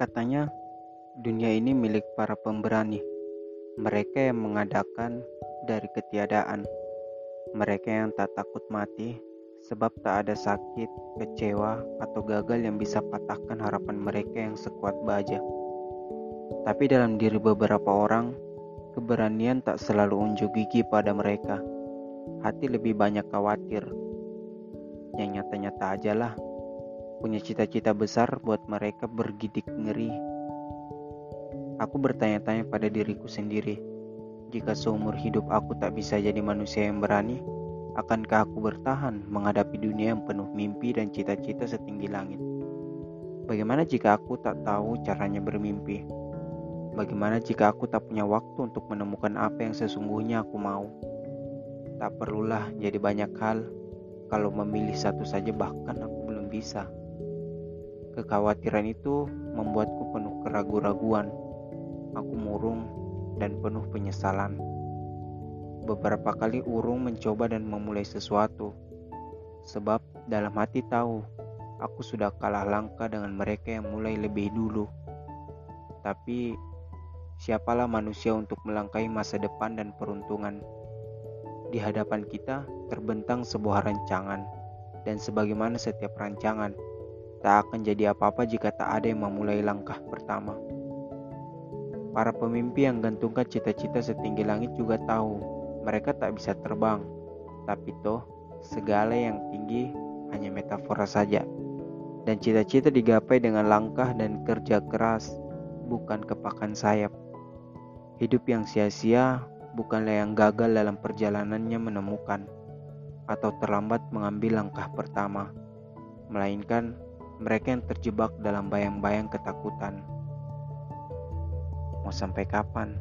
Katanya, dunia ini milik para pemberani, mereka yang mengadakan dari ketiadaan, mereka yang tak takut mati sebab tak ada sakit, kecewa, atau gagal yang bisa patahkan harapan mereka yang sekuat baja. Tapi dalam diri beberapa orang, keberanian tak selalu unjuk gigi pada mereka. Hati lebih banyak khawatir. Yang nyata-nyata aja lah, punya cita-cita besar buat mereka bergidik ngeri Aku bertanya-tanya pada diriku sendiri, jika seumur hidup aku tak bisa jadi manusia yang berani, akankah aku bertahan menghadapi dunia yang penuh mimpi dan cita-cita setinggi langit? Bagaimana jika aku tak tahu caranya bermimpi? Bagaimana jika aku tak punya waktu untuk menemukan apa yang sesungguhnya aku mau? Tak perlulah jadi banyak hal, kalau memilih satu saja bahkan aku belum bisa. Kekhawatiran itu membuatku penuh keraguan-raguan aku murung dan penuh penyesalan. Beberapa kali urung mencoba dan memulai sesuatu, sebab dalam hati tahu aku sudah kalah langkah dengan mereka yang mulai lebih dulu. Tapi siapalah manusia untuk melangkahi masa depan dan peruntungan? Di hadapan kita terbentang sebuah rancangan, dan sebagaimana setiap rancangan, tak akan jadi apa-apa jika tak ada yang memulai langkah pertama. Para pemimpi yang gantungkan cita-cita setinggi langit juga tahu mereka tak bisa terbang, tapi toh segala yang tinggi hanya metafora saja. Dan cita-cita digapai dengan langkah dan kerja keras, bukan kepakan sayap. Hidup yang sia-sia bukanlah yang gagal dalam perjalanannya menemukan atau terlambat mengambil langkah pertama, melainkan mereka yang terjebak dalam bayang-bayang ketakutan. Mau sampai kapan?